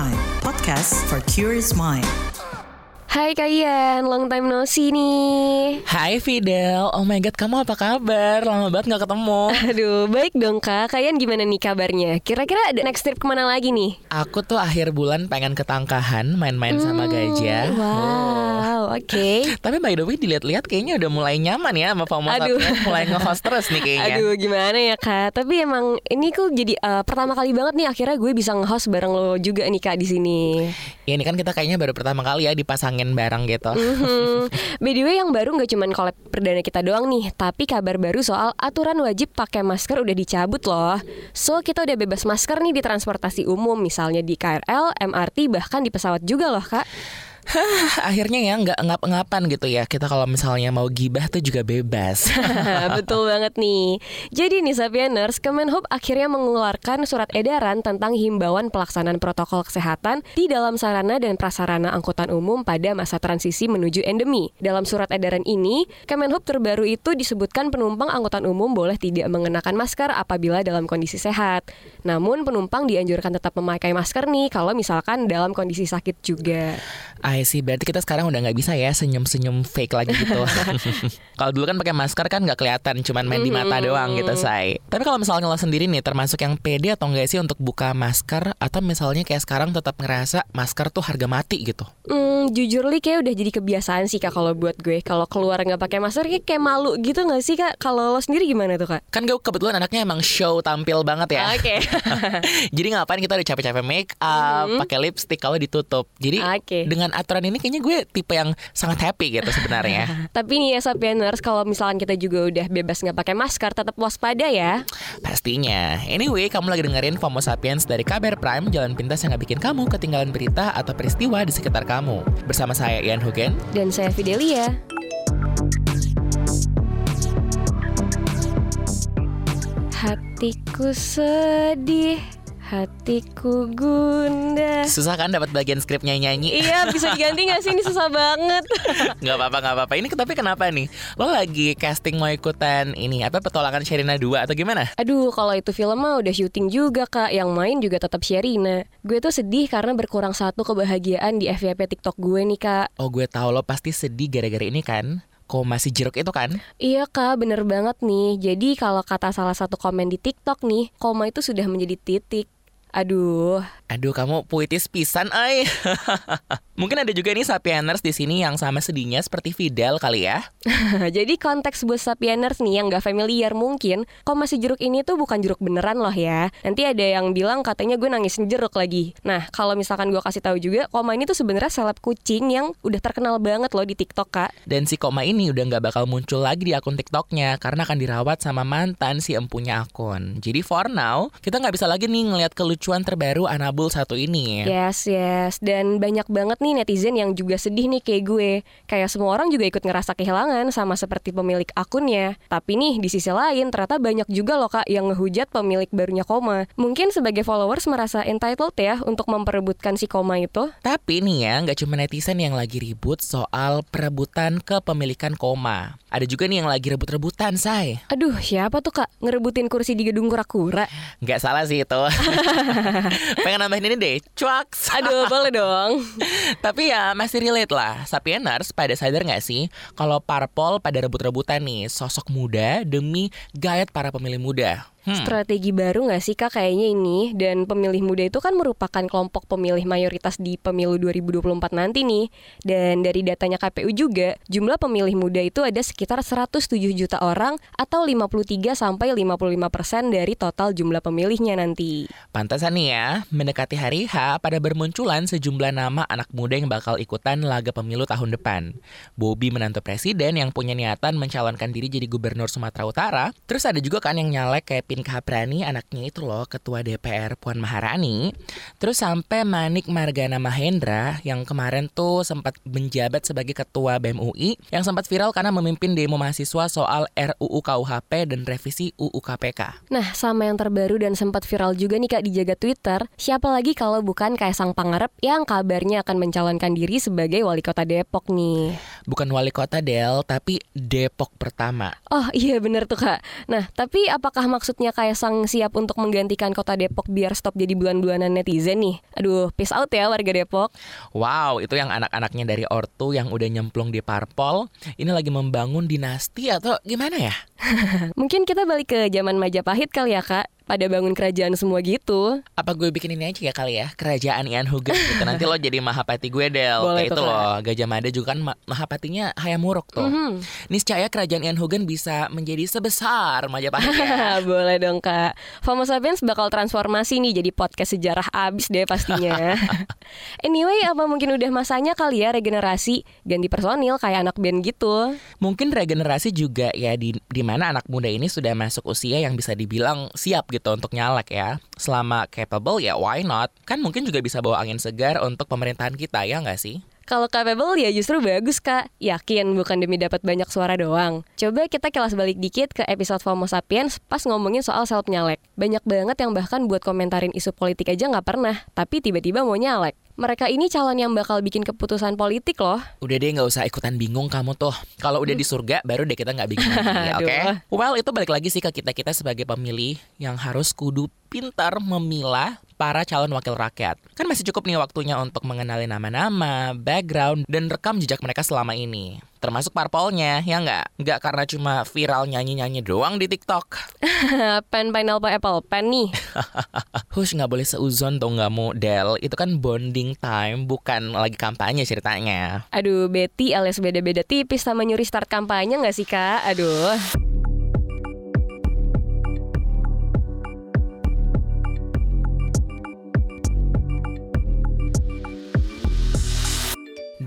Prime, podcast for curious mind. Hai kalian, long time no see nih Hai Fidel, oh my god kamu apa kabar? Lama banget gak ketemu Aduh, baik dong kak Kalian gimana nih kabarnya? Kira-kira ada next trip ke mana lagi nih? Aku tuh akhir bulan pengen ke Tangkahan main-main sama gajah Hmm, Wow, oke Tapi by the way dilihat-lihat kayaknya udah mulai nyaman ya sama. Sapiens Mulai nge-host terus nih kayaknya Aduh gimana ya kak Tapi emang ini kok jadi eh, pertama kali banget nih Akhirnya gue bisa nge-host bareng lo juga nih kak di sini. Ya ini kan kita kayaknya baru pertama kali ya dipasangin bareng gitu. Mhm. By the way yang baru nggak cuman collab perdana kita doang nih Tapi kabar baru soal aturan wajib pakai masker udah dicabut loh. So kita udah bebas masker nih di transportasi umum Misalnya di KRL, MRT, bahkan di pesawat juga loh kak Akhirnya ya nggak ngap-ngapan gitu ya Kita kalau misalnya mau gibah tuh juga bebas Betul banget nih. Jadi nih Sapieners, Kemenhub akhirnya mengeluarkan surat edaran tentang himbauan pelaksanaan protokol kesehatan di dalam sarana dan prasarana angkutan umum pada masa transisi menuju endemi. Dalam surat edaran ini, Kemenhub terbaru itu disebutkan penumpang angkutan umum boleh tidak mengenakan masker apabila dalam kondisi sehat. Namun penumpang dianjurkan tetap memakai masker nih kalau misalkan dalam kondisi sakit juga. I see, berarti kita sekarang udah nggak bisa ya senyum-senyum fake lagi gitu. kalau dulu kan pakai masker kan nggak kelihatan, cuman main di mata doang gitu, say. Tapi kalau misalnya lo sendiri nih, termasuk yang pede atau enggak sih untuk buka masker atau misalnya kayak sekarang tetap ngerasa masker tuh harga mati gitu? Hmm, jujur li kayak udah jadi kebiasaan sih kak kalau buat gue kalau keluar nggak pakai masker kayak, kayak malu gitu nggak sih kak kalau lo sendiri gimana tuh kak? Kan gue kebetulan anaknya emang show tampil banget ya. Oke. Jadi ngapain kita udah capek-capek make up, pakai lipstick kalau ditutup. Jadi Oke. dengan aturan ini kayaknya gue tipe yang sangat happy gitu sebenarnya. Tapi nih ya Sapieners kalau misalkan kita juga udah bebas nggak pakai masker tetap waspada ya. Pastinya. Anyway, kamu lagi dengerin FOMO Sapiens dari Kabar Prime, jalan pintas yang gak bikin kamu ketinggalan berita atau peristiwa di sekitar kamu. Bersama saya Ian Hugen. Dan saya Fidelia. Hatiku sedih, hatiku gundah. Susah kan dapat bagian skripnya nyanyi? iya bisa diganti nggak sih ini susah banget. Gak apa-apa, gak apa-apa. Ini tapi kenapa nih? Lo lagi casting mau ikutan ini apa petualangan Sherina 2 atau gimana? Aduh, kalau itu film mah udah syuting juga kak. Yang main juga tetap Sherina. Gue tuh sedih karena berkurang satu kebahagiaan di FYP TikTok gue nih kak. Oh gue tahu lo pasti sedih gara-gara ini kan? Kok masih jeruk itu kan? Iya kak, bener banget nih. Jadi kalau kata salah satu komen di TikTok nih, koma itu sudah menjadi titik. Aduh, Aduh kamu puitis pisan ay. Mungkin ada juga nih sapieners di sini yang sama sedihnya seperti Fidel kali ya. jadi konteks buat sapieners nih yang gak familiar mungkin, koma si jeruk ini tuh bukan jeruk beneran loh ya. Nanti ada yang bilang katanya gue nangisin jeruk lagi. Nah, kalau misalkan gue kasih tahu juga, koma ini tuh sebenarnya seleb kucing yang udah terkenal banget loh di TikTok kak. Dan si koma ini udah nggak bakal muncul lagi di akun TikToknya karena akan dirawat sama mantan si empunya akun. Jadi for now kita nggak bisa lagi nih ngelihat kelucuan terbaru Anabul satu ini. Yes, yes. Dan banyak banget nih netizen yang juga sedih nih kayak gue. Kayak semua orang juga ikut ngerasa kehilangan sama seperti pemilik akunnya. Tapi nih di sisi lain ternyata banyak juga loh kak yang ngehujat pemilik barunya koma. Mungkin sebagai followers merasa entitled ya untuk memperebutkan si koma itu. Tapi nih ya nggak cuma netizen yang lagi ribut soal perebutan kepemilikan koma. Ada juga nih yang lagi rebut-rebutan, say. Aduh, siapa tuh kak ngerebutin kursi di gedung kura-kura? Nggak salah sih itu. Pengen nambahin ini deh, cuaks. Aduh, boleh dong. Tapi ya masih relate lah. Sapieners pada sadar nggak sih kalau parpol pada rebut-rebutan nih sosok muda demi gayat para pemilih muda. Hmm. Strategi baru nggak sih kak kayaknya ini Dan pemilih muda itu kan merupakan kelompok pemilih mayoritas di pemilu 2024 nanti nih Dan dari datanya KPU juga Jumlah pemilih muda itu ada sekitar 107 juta orang Atau 53 sampai 55 persen dari total jumlah pemilihnya nanti Pantasan nih ya, mendekati hari H pada bermunculan sejumlah nama anak muda yang bakal ikutan laga pemilu tahun depan. Bobi menantu presiden yang punya niatan mencalonkan diri jadi gubernur Sumatera Utara. Terus ada juga kan yang nyalek kayak Pinka Haprani, anaknya itu loh, ketua DPR Puan Maharani. Terus sampai Manik Margana Mahendra yang kemarin tuh sempat menjabat sebagai ketua BEM UI yang sempat viral karena memimpin demo mahasiswa soal RUU KUHP dan revisi UU KPK. Nah sama yang terbaru dan sempat viral juga nih kak di jaga Twitter Siapa lagi kalau bukan Kaisang Pangarep yang kabarnya akan mencalonkan diri sebagai wali kota Depok nih Bukan wali kota Del, tapi Depok pertama. Oh iya bener tuh kak Nah tapi apakah maksud tweetnya Kaisang siap untuk menggantikan kota Depok biar stop jadi bulan-bulanan netizen nih. Aduh, peace out ya warga Depok. Wow, itu yang anak-anaknya dari ortu yang udah nyemplung di parpol, ini lagi membangun dinasti atau gimana ya? Mungkin kita balik ke zaman Majapahit kali ya kak pada bangun kerajaan semua gitu. Apa gue bikin ini aja ya kali ya? Kerajaan Ian Hugen gitu. Nanti lo jadi Mahapati gue Del. Boleh Kayak itu loh. Gajah Mada juga kan ma- Mahapatinya Hayam Wuruk tuh. Mhm. Niscaya kerajaan Ian Hugen bisa menjadi sebesar Majapahit ya. Boleh dong kak. Homo sapiens bakal transformasi nih Jadi podcast sejarah abis deh pastinya. Anyway apa mungkin udah masanya kali ya regenerasi? Ganti personil kayak anak band gitu. Mungkin regenerasi juga ya di di mana anak muda ini sudah masuk usia yang bisa dibilang siap gitu untuk nyalek ya. Selama capable ya why not? Kan mungkin juga bisa bawa angin segar untuk pemerintahan kita ya nggak sih? Kalau capable ya justru bagus kak Yakin bukan demi dapat banyak suara doang Coba kita kelas balik dikit ke episode Homo Sapiens Pas ngomongin soal self nyalek Banyak banget yang bahkan buat komentarin isu politik aja nggak pernah Tapi tiba-tiba mau nyalek Mereka ini calon yang bakal bikin keputusan politik loh Udah deh nggak usah ikutan bingung kamu tuh. Kalau udah di surga baru deh kita nggak bingung lagi, oke? Aduh. Well itu balik lagi sih ke kita kita sebagai pemilih yang harus kudu pintar memilah para calon wakil rakyat. Kan masih cukup nih waktunya untuk mengenali nama-nama, background, dan rekam jejak mereka selama ini. Termasuk parpolnya, ya nggak? Nggak karena cuma viral nyanyi-nyanyi doang di TikTok. Pen pineapple apple pen nih Hush, nggak boleh seuzon tuh nggak model. Itu kan bonding time, bukan lagi kampanye ceritanya. Aduh Betty alias beda-beda tipis sama nyuri start kampanye nggak sih kak? Aduh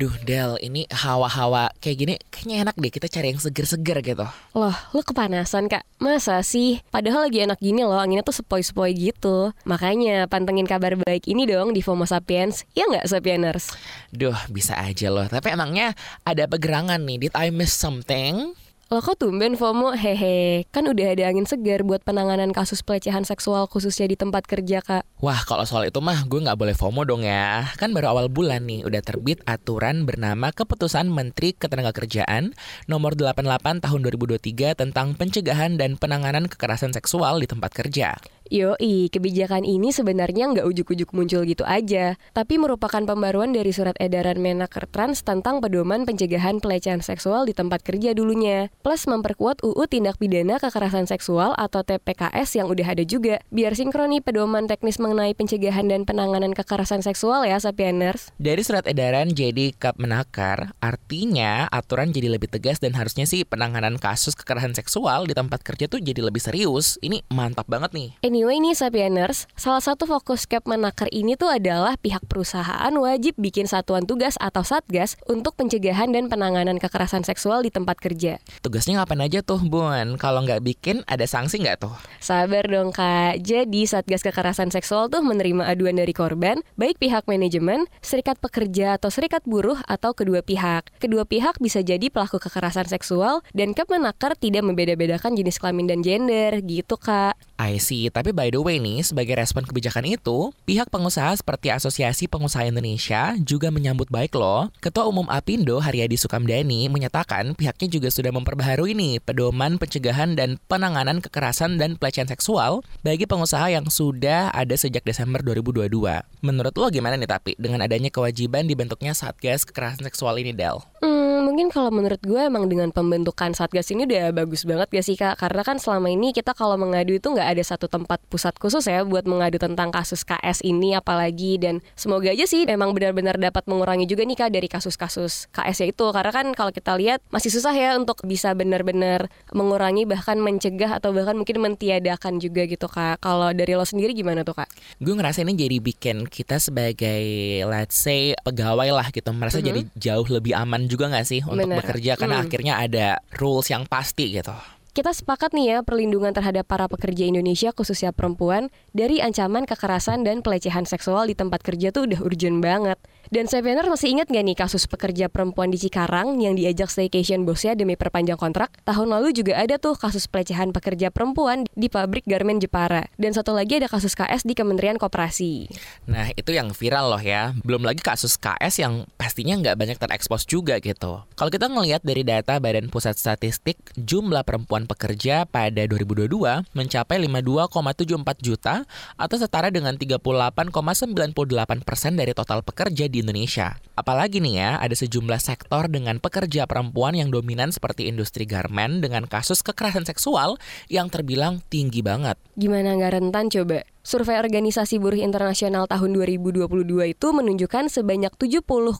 Duh Del, ini hawa-hawa kayak gini kayaknya enak deh kita cari yang seger-seger gitu. Loh, lu kepanasan kak? Masa sih? Padahal lagi enak gini loh, anginnya tuh sepoi-sepoi gitu. Makanya pantengin kabar baik ini dong di FOMO Sapiens. Iya nggak Sapieners? Duh, bisa aja loh. Tapi emangnya ada pegerangan nih, did I miss something? Loh kok tumben FOMO? Hehe, kan udah ada angin segar buat penanganan kasus pelecehan seksual khususnya di tempat kerja kak. Wah, kalau soal itu mah gue nggak boleh FOMO dong ya. Kan baru awal bulan nih, udah terbit aturan bernama Keputusan Menteri Ketenagakerjaan Nomor 88 Tahun 2023 tentang pencegahan dan penanganan kekerasan seksual di tempat kerja. Yoi, kebijakan ini sebenarnya nggak ujuk-ujuk muncul gitu aja, tapi merupakan pembaruan dari surat edaran Menaker Trans tentang pedoman pencegahan pelecehan seksual di tempat kerja dulunya, plus memperkuat UU Tindak Pidana Kekerasan Seksual atau TPKS yang udah ada juga, biar sinkroni pedoman teknis mengenai pencegahan dan penanganan kekerasan seksual ya, Sapieners. Dari surat edaran jadi Kap Menakar, artinya aturan jadi lebih tegas dan harusnya sih penanganan kasus kekerasan seksual di tempat kerja tuh jadi lebih serius. Ini mantap banget nih. Anyway nih Sapieners, salah satu fokus Cap Menaker ini tuh adalah pihak perusahaan wajib bikin satuan tugas atau satgas untuk pencegahan dan penanganan kekerasan seksual di tempat kerja. Tugasnya ngapain aja tuh, Bun? Kalau nggak bikin, ada sanksi nggak tuh? Sabar dong kak, jadi Satgas Kekerasan Seksual tuh menerima aduan dari korban, baik pihak manajemen, serikat pekerja atau serikat buruh atau kedua pihak. Kedua pihak bisa jadi pelaku kekerasan seksual dan Kemenaker tidak membeda-bedakan jenis kelamin dan gender, gitu kak. I see, tapi by the way nih, sebagai respon kebijakan itu, pihak pengusaha seperti Asosiasi Pengusaha Indonesia juga menyambut baik loh. Ketua Umum Apindo Haryadi Sukamdani menyatakan pihaknya juga sudah memperbaharui nih pedoman pencegahan dan penanganan kekerasan dan pelecehan seksual bagi pengusaha yang sudah ada sejak Desember 2022. Menurut lo gimana nih tapi dengan adanya kewajiban dibentuknya Satgas Kekerasan Seksual ini, Del? Hmm, mungkin kalau menurut gue emang dengan pembentukan Satgas ini udah bagus banget gak sih kak? Karena kan selama ini kita kalau mengadu itu nggak ada satu tempat pusat khusus ya buat mengadu tentang kasus KS ini apalagi dan semoga aja sih memang benar-benar dapat mengurangi juga nih kak dari kasus-kasus KS ya itu karena kan kalau kita lihat masih susah ya untuk bisa benar-benar mengurangi bahkan mencegah atau bahkan mungkin mentiadakan juga gitu kak. Kalau dari lo sendiri gimana tuh kak? Gue ngerasa ini jadi bikin kita sebagai let's say pegawai lah gitu merasa jadi jauh lebih aman juga nggak sih untuk Bener. bekerja karena Mm. akhirnya ada rules yang pasti gitu. Kita sepakat nih ya perlindungan terhadap para pekerja Indonesia khususnya perempuan dari ancaman kekerasan dan pelecehan seksual di tempat kerja tuh udah urgent banget. Dan Sevener masih ingat gak nih kasus pekerja perempuan di Cikarang yang diajak staycation bosnya demi perpanjang kontrak? Tahun lalu juga ada tuh kasus pelecehan pekerja perempuan di pabrik garmen Jepara. Dan satu lagi ada kasus KS di Kementerian Koperasi. Nah itu yang viral loh ya. Belum lagi kasus KS yang pastinya nggak banyak terekspos juga gitu. Kalau kita ngelihat dari data Badan Pusat Statistik, jumlah perempuan pekerja pada 2022 mencapai 52,74 juta atau setara dengan 38,98 persen dari total pekerja di Indonesia. Apalagi nih ya, ada sejumlah sektor dengan pekerja perempuan yang dominan seperti industri garmen dengan kasus kekerasan seksual yang terbilang tinggi banget. Gimana nggak rentan coba? Survei Organisasi Buruh Internasional tahun 2022 itu menunjukkan sebanyak 70,93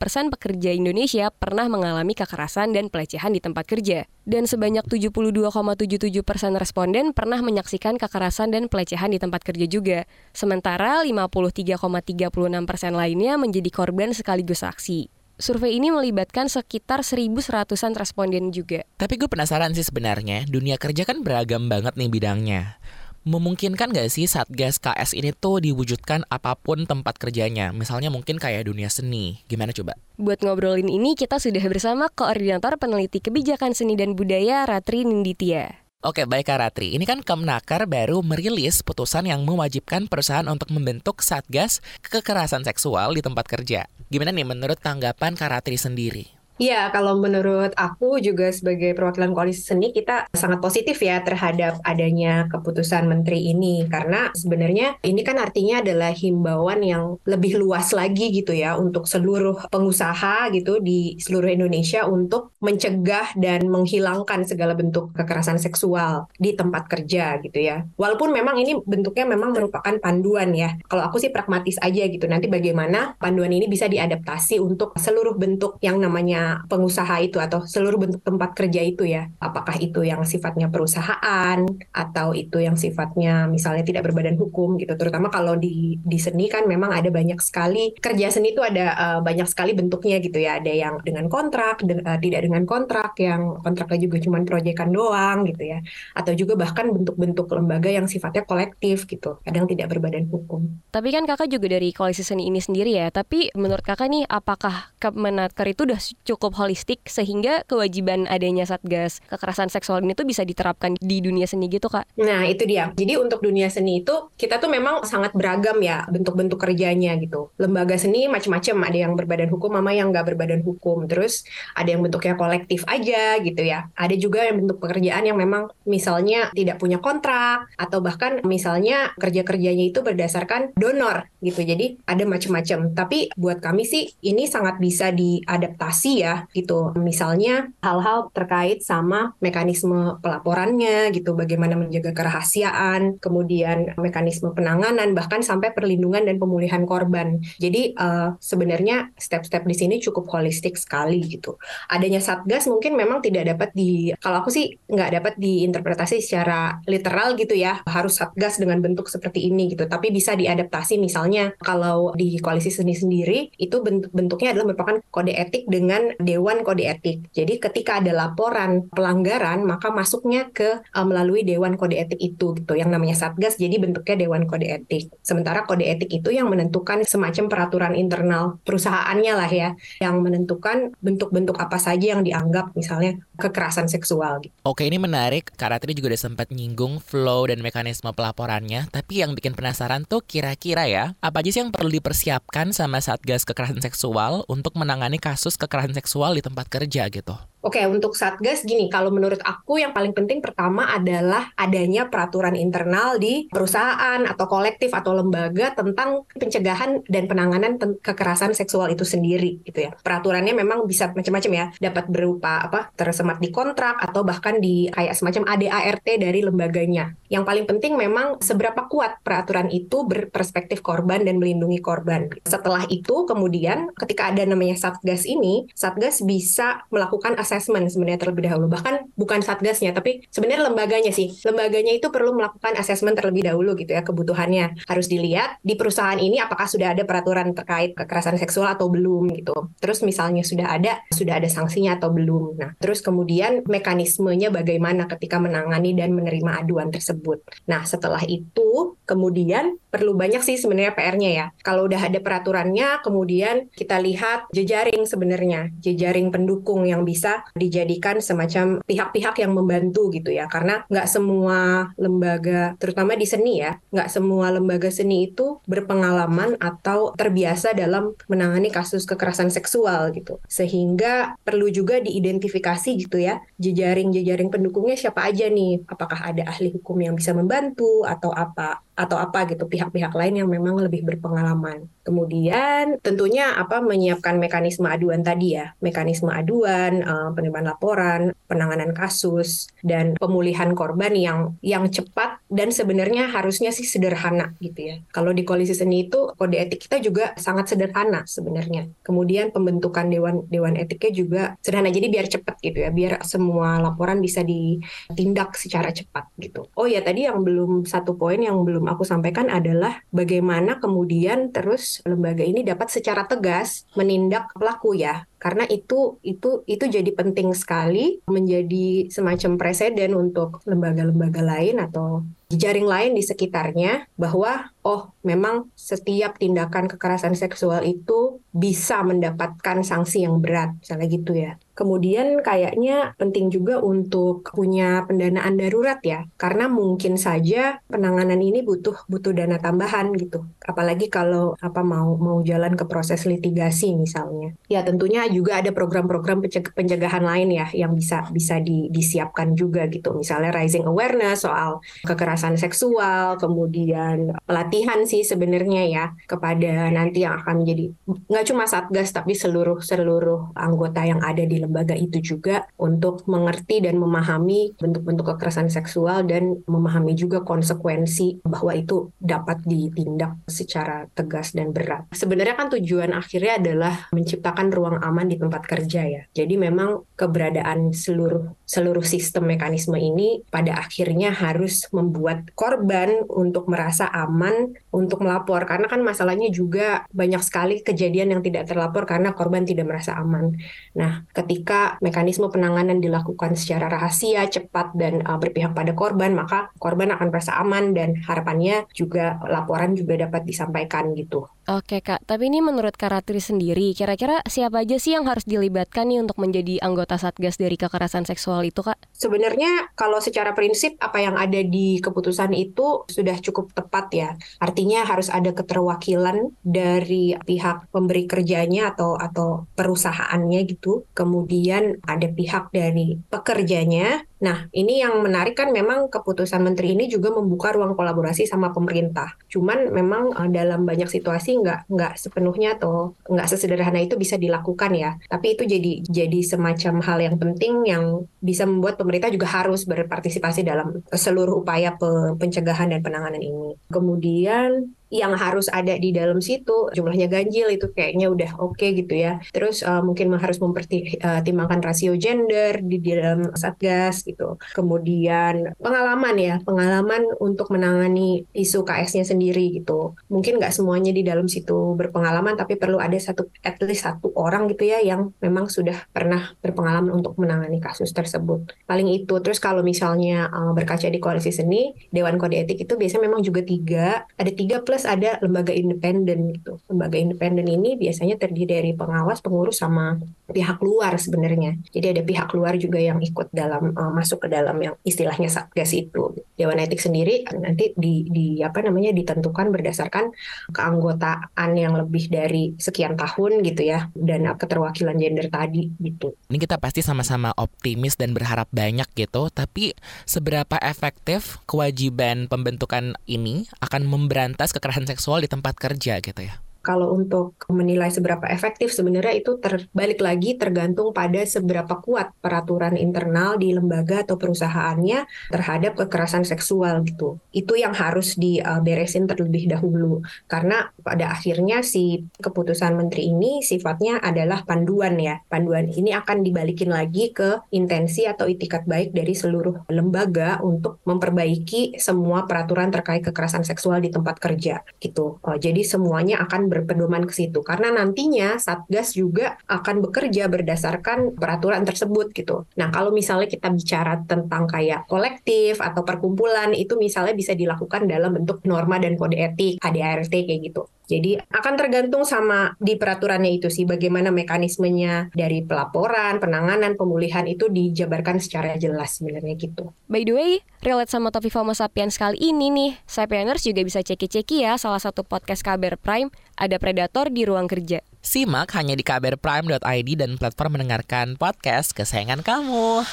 persen pekerja Indonesia pernah mengalami kekerasan dan pelecehan di tempat kerja. Dan sebanyak 72,77 persen responden pernah menyaksikan kekerasan dan pelecehan di tempat kerja juga. Sementara 53,36 persen lainnya menjadi korban sekaligus saksi. Survei ini melibatkan sekitar 1.100-an responden juga. Tapi gue penasaran sih sebenarnya, dunia kerja kan beragam banget nih bidangnya memungkinkan gak sih Satgas KS ini tuh diwujudkan apa pun tempat kerjanya? Misalnya mungkin kayak dunia seni. Gimana coba? Buat ngobrolin ini, kita sudah bersama Koordinator Peneliti Kebijakan Seni dan Budaya Ratri Ninditya. Oke, baik Kak Ratri. Ini kan Kemnaker baru merilis putusan yang mewajibkan perusahaan untuk membentuk Satgas kekerasan seksual di tempat kerja. Gimana nih menurut tanggapan Kak Ratri sendiri? Iya, kalau menurut aku juga sebagai perwakilan koalisi seni kita sangat positif ya terhadap adanya keputusan menteri ini karena sebenarnya ini kan artinya adalah himbauan yang lebih luas lagi gitu ya untuk seluruh pengusaha gitu di seluruh Indonesia untuk mencegah dan menghilangkan segala bentuk kekerasan seksual di tempat kerja gitu ya. Walaupun memang ini bentuknya memang merupakan panduan ya. Kalau aku sih pragmatis aja gitu. Nanti bagaimana panduan ini bisa diadaptasi untuk seluruh bentuk yang namanya pengusaha itu atau seluruh bentuk tempat kerja itu ya. Apakah itu yang sifatnya perusahaan atau itu yang sifatnya misalnya tidak berbadan hukum gitu. Terutama kalau di di seni kan memang ada banyak sekali kerja seni itu ada uh, banyak sekali bentuknya gitu ya. Ada yang dengan kontrak, de uh, tidak dengan kontrak, yang kontraknya juga cuma proyekan doang gitu ya. Atau juga bahkan bentuk-bentuk lembaga yang sifatnya kolektif gitu. Kadang tidak berbadan hukum. Tapi kan kakak juga dari koalisi seni ini sendiri ya. Tapi menurut kakak nih apakah Kemenaker itu udah cukup holistik sehingga kewajiban adanya satgas kekerasan seksual ini tuh bisa diterapkan di dunia seni gitu kak? Nah itu dia. Jadi untuk dunia seni itu kita tuh memang sangat beragam ya bentuk-bentuk kerjanya gitu. Lembaga seni macam-macam. Ada yang berbadan hukum, mama yang nggak berbadan hukum. Terus ada yang bentuknya kolektif aja gitu ya. Ada juga yang bentuk pekerjaan yang memang misalnya tidak punya kontrak atau bahkan misalnya kerja-kerjanya itu berdasarkan donor gitu. Jadi ada macam-macam. Tapi buat kami sih ini sangat bisa diadaptasi ya gitu. Misalnya hal-hal terkait sama mekanisme pelaporannya gitu, bagaimana menjaga kerahasiaan, kemudian mekanisme penanganan, bahkan sampai perlindungan dan pemulihan korban. Jadi uh, sebenarnya step-step di sini cukup holistik sekali gitu. Adanya satgas mungkin memang tidak dapat di, kalau aku sih nggak dapat diinterpretasi secara literal gitu ya, harus satgas dengan bentuk seperti ini gitu. Tapi bisa diadaptasi misalnya kalau di koalisi seni sendiri itu bentuk bentuknya adalah merupakan kode etik dengan Dewan Kode Etik. Jadi ketika ada laporan pelanggaran, maka masuknya ke uh, melalui Dewan Kode Etik itu gitu, yang namanya Satgas. Jadi bentuknya Dewan Kode Etik. Sementara kode etik itu yang menentukan semacam peraturan internal perusahaannya lah ya, yang menentukan bentuk-bentuk apa saja yang dianggap misalnya kekerasan seksual. Gitu. Oke, ini menarik. Kak Ratri juga udah sempat nyinggung flow dan mekanisme pelaporannya. Tapi yang bikin penasaran tuh kira-kira ya, apa aja sih yang perlu dipersiapkan sama Satgas Kekerasan Seksual untuk menangani kasus kekerasan seksual di tempat kerja gitu? Oke, untuk Satgas gini, kalau menurut aku yang paling penting pertama adalah adanya peraturan internal di perusahaan atau kolektif atau lembaga tentang pencegahan dan penanganan kekerasan seksual itu sendiri gitu ya. Peraturannya memang bisa macam-macam ya, dapat berupa apa tersemat di kontrak atau bahkan di kayak semacam ADART dari lembaganya. Yang paling penting memang seberapa kuat peraturan itu berperspektif korban dan melindungi korban. Setelah itu kemudian ketika ada namanya Satgas ini, Satgas bisa melakukan assessment sebenarnya terlebih dahulu. Bahkan bukan satgasnya, tapi sebenarnya lembaganya sih. Lembaganya itu perlu melakukan assessment terlebih dahulu gitu ya kebutuhannya. Harus dilihat di perusahaan ini apakah sudah ada peraturan terkait kekerasan seksual atau belum gitu. Terus misalnya sudah ada, sudah ada sanksinya atau belum. Nah, terus kemudian mekanismenya bagaimana ketika menangani dan menerima aduan tersebut. Nah, setelah itu kemudian perlu banyak sih sebenarnya PR-nya ya. Kalau udah ada peraturannya, kemudian kita lihat jejaring sebenarnya, jejaring pendukung yang bisa dijadikan semacam pihak-pihak yang membantu gitu ya. Karena nggak semua lembaga, terutama di seni ya, nggak semua lembaga seni itu berpengalaman atau terbiasa dalam menangani kasus kekerasan seksual gitu. Sehingga perlu juga diidentifikasi gitu ya, jejaring-jejaring pendukungnya siapa aja nih? Apakah ada ahli hukum yang bisa membantu atau apa? Atau apa gitu pihak-pihak lain yang memang lebih berpengalaman. Kemudian tentunya apa menyiapkan mekanisme aduan tadi ya, mekanisme aduan, uh, penerimaan laporan, penanganan kasus dan pemulihan korban yang yang cepat dan sebenarnya harusnya sih sederhana gitu ya. Kalau di koalisi seni itu kode etik kita juga sangat sederhana sebenarnya. Kemudian pembentukan dewan dewan etiknya juga sederhana jadi biar cepat gitu ya, biar semua laporan bisa ditindak secara cepat gitu. Oh ya tadi yang belum satu poin yang belum aku sampaikan adalah bagaimana kemudian terus lembaga ini dapat secara tegas menindak pelaku ya. Karena itu itu itu jadi penting sekali menjadi semacam presiden untuk lembaga-lembaga lain atau jaring lain di sekitarnya bahwa oh memang setiap tindakan kekerasan seksual itu bisa mendapatkan sanksi yang berat misalnya gitu ya. Kemudian kayaknya penting juga untuk punya pendanaan darurat ya karena mungkin saja penanganan ini butuh butuh dana tambahan gitu. Apalagi kalau apa mau mau jalan ke proses litigasi misalnya. Ya tentunya juga ada program-program pencegahan lain ya yang bisa bisa di, disiapkan juga gitu. Misalnya raising awareness soal kekerasan seksual, kemudian pelatihan sih sebenarnya ya kepada nanti yang akan menjadi nggak cuma satgas tapi seluruh seluruh anggota yang ada di lembaga itu juga untuk mengerti dan memahami bentuk-bentuk kekerasan seksual dan memahami juga konsekuensi bahwa itu dapat ditindak secara tegas dan berat. Sebenarnya kan tujuan akhirnya adalah menciptakan ruang aman di tempat kerja ya. Jadi memang keberadaan seluruh seluruh sistem mekanisme ini pada akhirnya harus membuat korban untuk merasa aman untuk melapor karena kan masalahnya juga banyak sekali kejadian yang tidak terlapor karena korban tidak merasa aman. Nah, ketika mekanisme penanganan dilakukan secara rahasia, cepat dan uh, berpihak pada korban, maka korban akan merasa aman dan harapannya juga laporan juga dapat disampaikan gitu. Oke kak, tapi ini menurut Kak Ratri sendiri, kira-kira siapa aja sih yang harus dilibatkan nih untuk menjadi anggota Satgas dari kekerasan seksual itu kak? Sebenarnya kalau secara prinsip apa yang ada di keputusan itu sudah cukup tepat ya. Artinya harus ada keterwakilan dari pihak pemberi kerjanya atau atau perusahaannya gitu. Kemudian ada pihak dari pekerjanya Nah, ini yang menarik kan memang keputusan menteri ini juga membuka ruang kolaborasi sama pemerintah. Cuman memang uh, dalam banyak situasi nggak nggak sepenuhnya atau nggak sesederhana itu bisa dilakukan ya. Tapi itu jadi jadi semacam hal yang penting yang bisa membuat pemerintah juga harus berpartisipasi dalam seluruh upaya pencegahan dan penanganan ini. Kemudian yang harus ada di dalam situ jumlahnya ganjil itu kayaknya udah oke okay gitu ya. Terus uh, mungkin harus mempertimbangkan rasio gender di dalam satgas gitu. Kemudian pengalaman ya pengalaman untuk menangani isu KS-nya sendiri gitu. Mungkin nggak semuanya di dalam situ berpengalaman tapi perlu ada satu at least satu orang gitu ya yang memang sudah pernah berpengalaman untuk menangani kasus tersebut. Paling itu terus kalau misalnya uh, berkaca di koalisi seni Dewan Kode Etik itu biasanya memang juga tiga ada tiga plus ada lembaga independen gitu. Lembaga independen ini biasanya terdiri dari pengawas, pengurus sama pihak luar sebenarnya. Jadi ada pihak luar juga yang ikut dalam uh, masuk ke dalam yang istilahnya satgas itu. Dewan etik sendiri nanti di, di apa namanya ditentukan berdasarkan keanggotaan yang lebih dari sekian tahun gitu ya dan keterwakilan gender tadi gitu. Ini kita pasti sama-sama optimis dan berharap banyak gitu, tapi seberapa efektif kewajiban pembentukan ini akan memberantas kekerasan kekerasan seksual di tempat kerja gitu ya kalau untuk menilai seberapa efektif sebenarnya itu terbalik lagi tergantung pada seberapa kuat peraturan internal di lembaga atau perusahaannya terhadap kekerasan seksual gitu. Itu yang harus diberesin terlebih dahulu karena pada akhirnya si keputusan menteri ini sifatnya adalah panduan ya. Panduan ini akan dibalikin lagi ke intensi atau itikat baik dari seluruh lembaga untuk memperbaiki semua peraturan terkait kekerasan seksual di tempat kerja gitu. Jadi semuanya akan berpedoman ke situ karena nantinya Satgas juga akan bekerja berdasarkan peraturan tersebut gitu. Nah, kalau misalnya kita bicara tentang kayak kolektif atau perkumpulan itu misalnya bisa dilakukan dalam bentuk norma dan kode etik ADART kayak gitu. Jadi akan tergantung sama di peraturannya itu sih bagaimana mekanismenya dari pelaporan, penanganan, pemulihan itu dijabarkan secara jelas sebenarnya gitu. By the way, relate sama topik Homo sapiens kali ini nih, Sapieners juga bisa ceki-ceki ya salah satu podcast Kabar Prime, ada Predator di ruang kerja. Simak hanya di kabarprime.id dan platform mendengarkan podcast kesayangan kamu.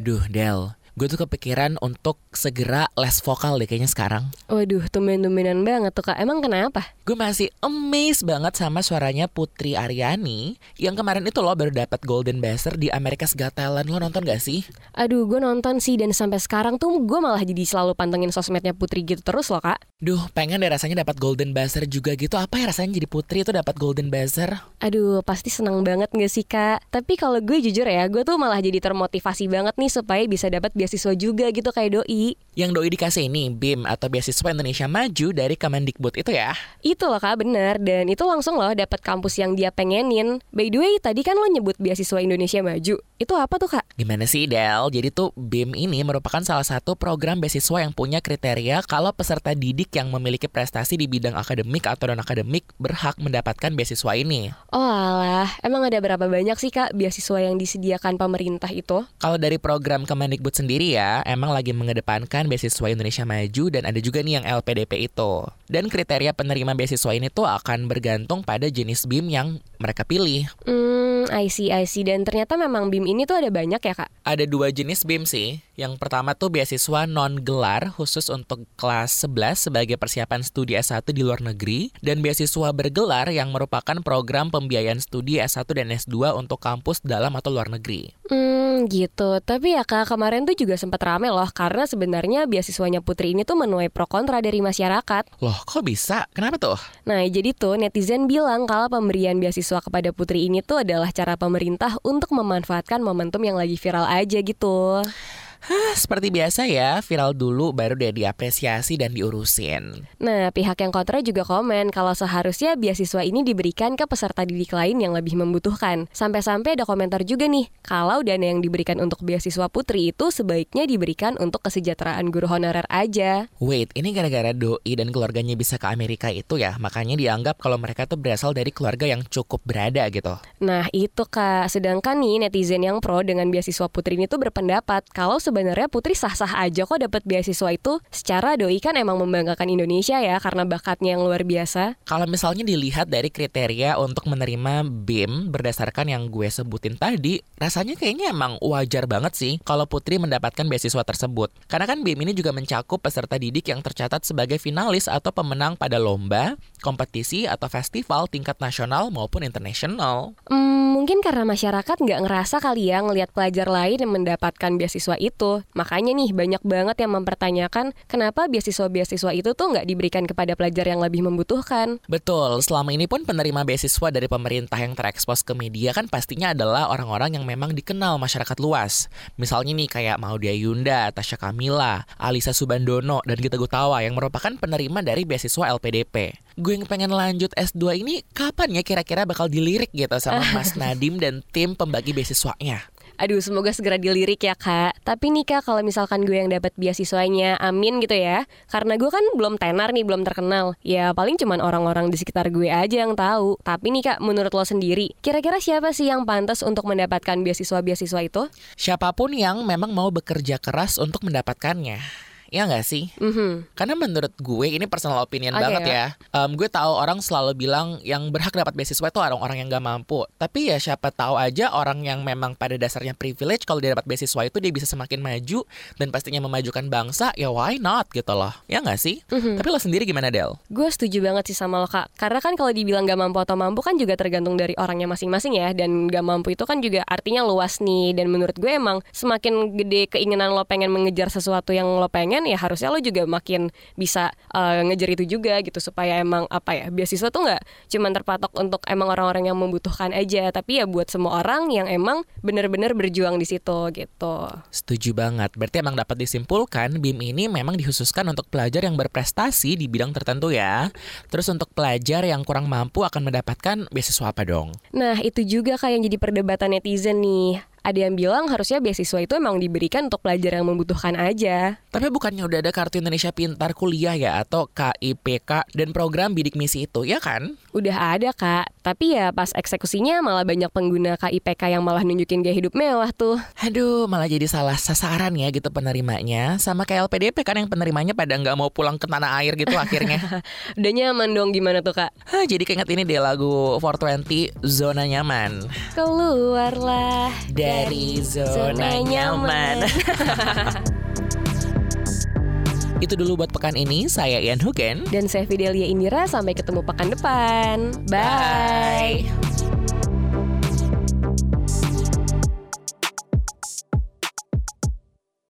Duh, Del, gue tuh kepikiran untuk segera les vokal deh kayaknya sekarang. Waduh, tumben-tumbenan banget tuh kak. Emang kenapa? Gue masih amazed banget sama suaranya Putri Aryani yang kemarin itu lo baru dapat Golden Buzzer di America's Got Talent. Lo nonton gak sih? Aduh, gue nonton sih dan sampai sekarang tuh gue malah jadi selalu pantengin sosmednya Putri gitu terus loh kak. Duh, pengen deh rasanya dapat Golden Buzzer juga gitu. Apa ya rasanya jadi Putri itu dapat Golden Buzzer? Aduh, pasti senang banget gak sih kak? Tapi kalau gue jujur ya, gue tuh malah jadi termotivasi banget nih supaya bisa dapat beasiswa juga gitu kayak doi. Yang doi dikasih ini BIM atau Beasiswa Indonesia Maju dari Kemendikbud itu ya? Itu loh kak, bener. Dan itu langsung loh dapat kampus yang dia pengenin. By the way, tadi kan lo nyebut beasiswa Indonesia Maju. Itu apa tuh kak? Gimana sih Del? Jadi tuh BIM ini merupakan salah satu program beasiswa yang punya kriteria kalau peserta didik yang memiliki prestasi di bidang akademik atau non-akademik berhak mendapatkan beasiswa ini. Oh alah, emang ada berapa banyak sih kak beasiswa yang disediakan pemerintah itu? Kalau dari program Kemendikbud sendiri ya, emang lagi mengedepankan beasiswa Indonesia Maju dan ada juga nih yang LPDP itu. Dan kriteria penerima beasiswa ini tuh akan bergantung pada jenis BIM yang mereka pilih. Hmm, I see, I see. Dan ternyata memang BIM ini tuh ada banyak ya kak? Ada dua jenis BIM sih. Yang pertama tuh beasiswa non-gelar khusus untuk kelas 11 sebagai persiapan studi S1 di luar negeri dan beasiswa bergelar yang merupakan program pembiayaan studi S1 dan S2 untuk kampus dalam atau luar negeri. Hmm, gitu. Tapi ya kak, kemarin tuh juga sempat rame loh karena sebenarnya beasiswanya Putri ini tuh menuai pro kontra dari masyarakat. Loh, kok bisa? Kenapa tuh? Nah, jadi tuh netizen bilang kalau pemberian beasiswa kepada Putri ini tuh adalah cara pemerintah untuk memanfaatkan momentum yang lagi viral aja gitu. Hah, seperti biasa ya, viral dulu baru deh diapresiasi dan diurusin. Nah, pihak yang kontra juga komen kalau seharusnya beasiswa ini diberikan ke peserta didik lain yang lebih membutuhkan. Sampai-sampai ada komentar juga nih, kalau dana yang diberikan untuk beasiswa putri itu sebaiknya diberikan untuk kesejahteraan guru honorer aja. Wait, ini gara-gara doi dan keluarganya bisa ke Amerika itu ya, makanya dianggap kalau mereka tuh berasal dari keluarga yang cukup berada gitu. Nah, itu Kak. Sedangkan nih netizen yang pro dengan beasiswa putri ini tuh berpendapat kalau sebenarnya Putri sah-sah aja kok dapat beasiswa itu. Secara doi kan emang membanggakan Indonesia ya karena bakatnya yang luar biasa. Kalau misalnya dilihat dari kriteria untuk menerima BIM berdasarkan yang gue sebutin tadi, rasanya kayaknya emang wajar banget sih kalau Putri mendapatkan beasiswa tersebut. Karena kan BIM ini juga mencakup peserta didik yang tercatat sebagai finalis atau pemenang pada lomba, kompetisi atau festival tingkat nasional maupun internasional. Hmm, mungkin karena masyarakat nggak ngerasa kali ya ngelihat pelajar lain yang mendapatkan beasiswa itu. Makanya nih banyak banget yang mempertanyakan kenapa beasiswa-beasiswa itu tuh nggak diberikan kepada pelajar yang lebih membutuhkan. Betul, selama ini pun penerima beasiswa dari pemerintah yang terekspos ke media kan pastinya adalah orang-orang yang memang dikenal masyarakat luas. Misalnya nih kayak Maudia Yunda, Tasya Kamila, Alisa Subandono, dan Gita Gutawa yang merupakan penerima dari beasiswa LPDP. Gue yang pengen lanjut S2 ini kapan ya kira-kira bakal dilirik gitu sama Mas Nadim dan tim pembagi beasiswanya? Aduh, semoga segera dilirik ya kak. Tapi nih kak, kalau misalkan gue yang dapat beasiswanya, amin gitu ya. Karena gue kan belum tenar nih, belum terkenal. Ya paling cuman orang-orang di sekitar gue aja yang tahu. Tapi nih kak, menurut lo sendiri, kira-kira siapa sih yang pantas untuk mendapatkan beasiswa-beasiswa itu? Siapa pun yang memang mau bekerja keras untuk mendapatkannya. Ya nggak sih? Mhm. Karena menurut gue ini personal opinion Oke, banget ya. Em, gue tahu orang selalu bilang yang berhak dapat beasiswa itu orang-orang yang gak mampu. Tapi ya siapa tahu aja orang yang memang pada dasarnya privilege kalau dia dapat beasiswa itu dia bisa semakin maju dan pastinya memajukan bangsa. Ya why not gitu loh. Ya nggak sih? Mhm. Tapi lo sendiri gimana Del? Gue setuju banget sih sama lo kak Karena kan kalau dibilang gak mampu atau mampu kan juga tergantung dari orangnya masing-masing ya Dan gak mampu itu kan juga artinya luas nih Dan menurut gue emang semakin gede keinginan lo pengen mengejar sesuatu yang lo pengen pendidikan ya harusnya lo juga makin bisa uh, ngejar itu juga gitu supaya emang apa ya beasiswa tuh nggak cuma terpatok untuk emang orang-orang yang membutuhkan aja tapi ya buat semua orang yang emang benar-benar berjuang di situ gitu. Setuju banget. Berarti emang dapat disimpulkan BIM ini memang dikhususkan untuk pelajar yang berprestasi di bidang tertentu ya. Terus untuk pelajar yang kurang mampu akan mendapatkan beasiswa apa dong? Nah, itu juga kayak yang jadi perdebatan netizen nih ada yang bilang harusnya beasiswa itu emang diberikan untuk pelajar yang membutuhkan aja. Tapi bukannya udah ada Kartu Indonesia Pintar Kuliah ya atau KIPK dan program bidik misi itu, ya kan? Udah ada kak, tapi ya pas eksekusinya malah banyak pengguna KIPK yang malah nunjukin gaya hidup mewah tuh. Aduh, malah jadi salah sasaran ya gitu penerimanya. Sama kayak LPDP kan yang penerimanya pada nggak mau pulang ke tanah air gitu akhirnya. udah nyaman dong gimana tuh kak? Hah, jadi keinget ini deh lagu 420 Zona Nyaman. Keluarlah dari zona, nyaman. Itu dulu buat pekan ini. Saya Ian Hugen. Dan saya Fidelia Indira. Sampai ketemu pekan depan. Bye. Bye.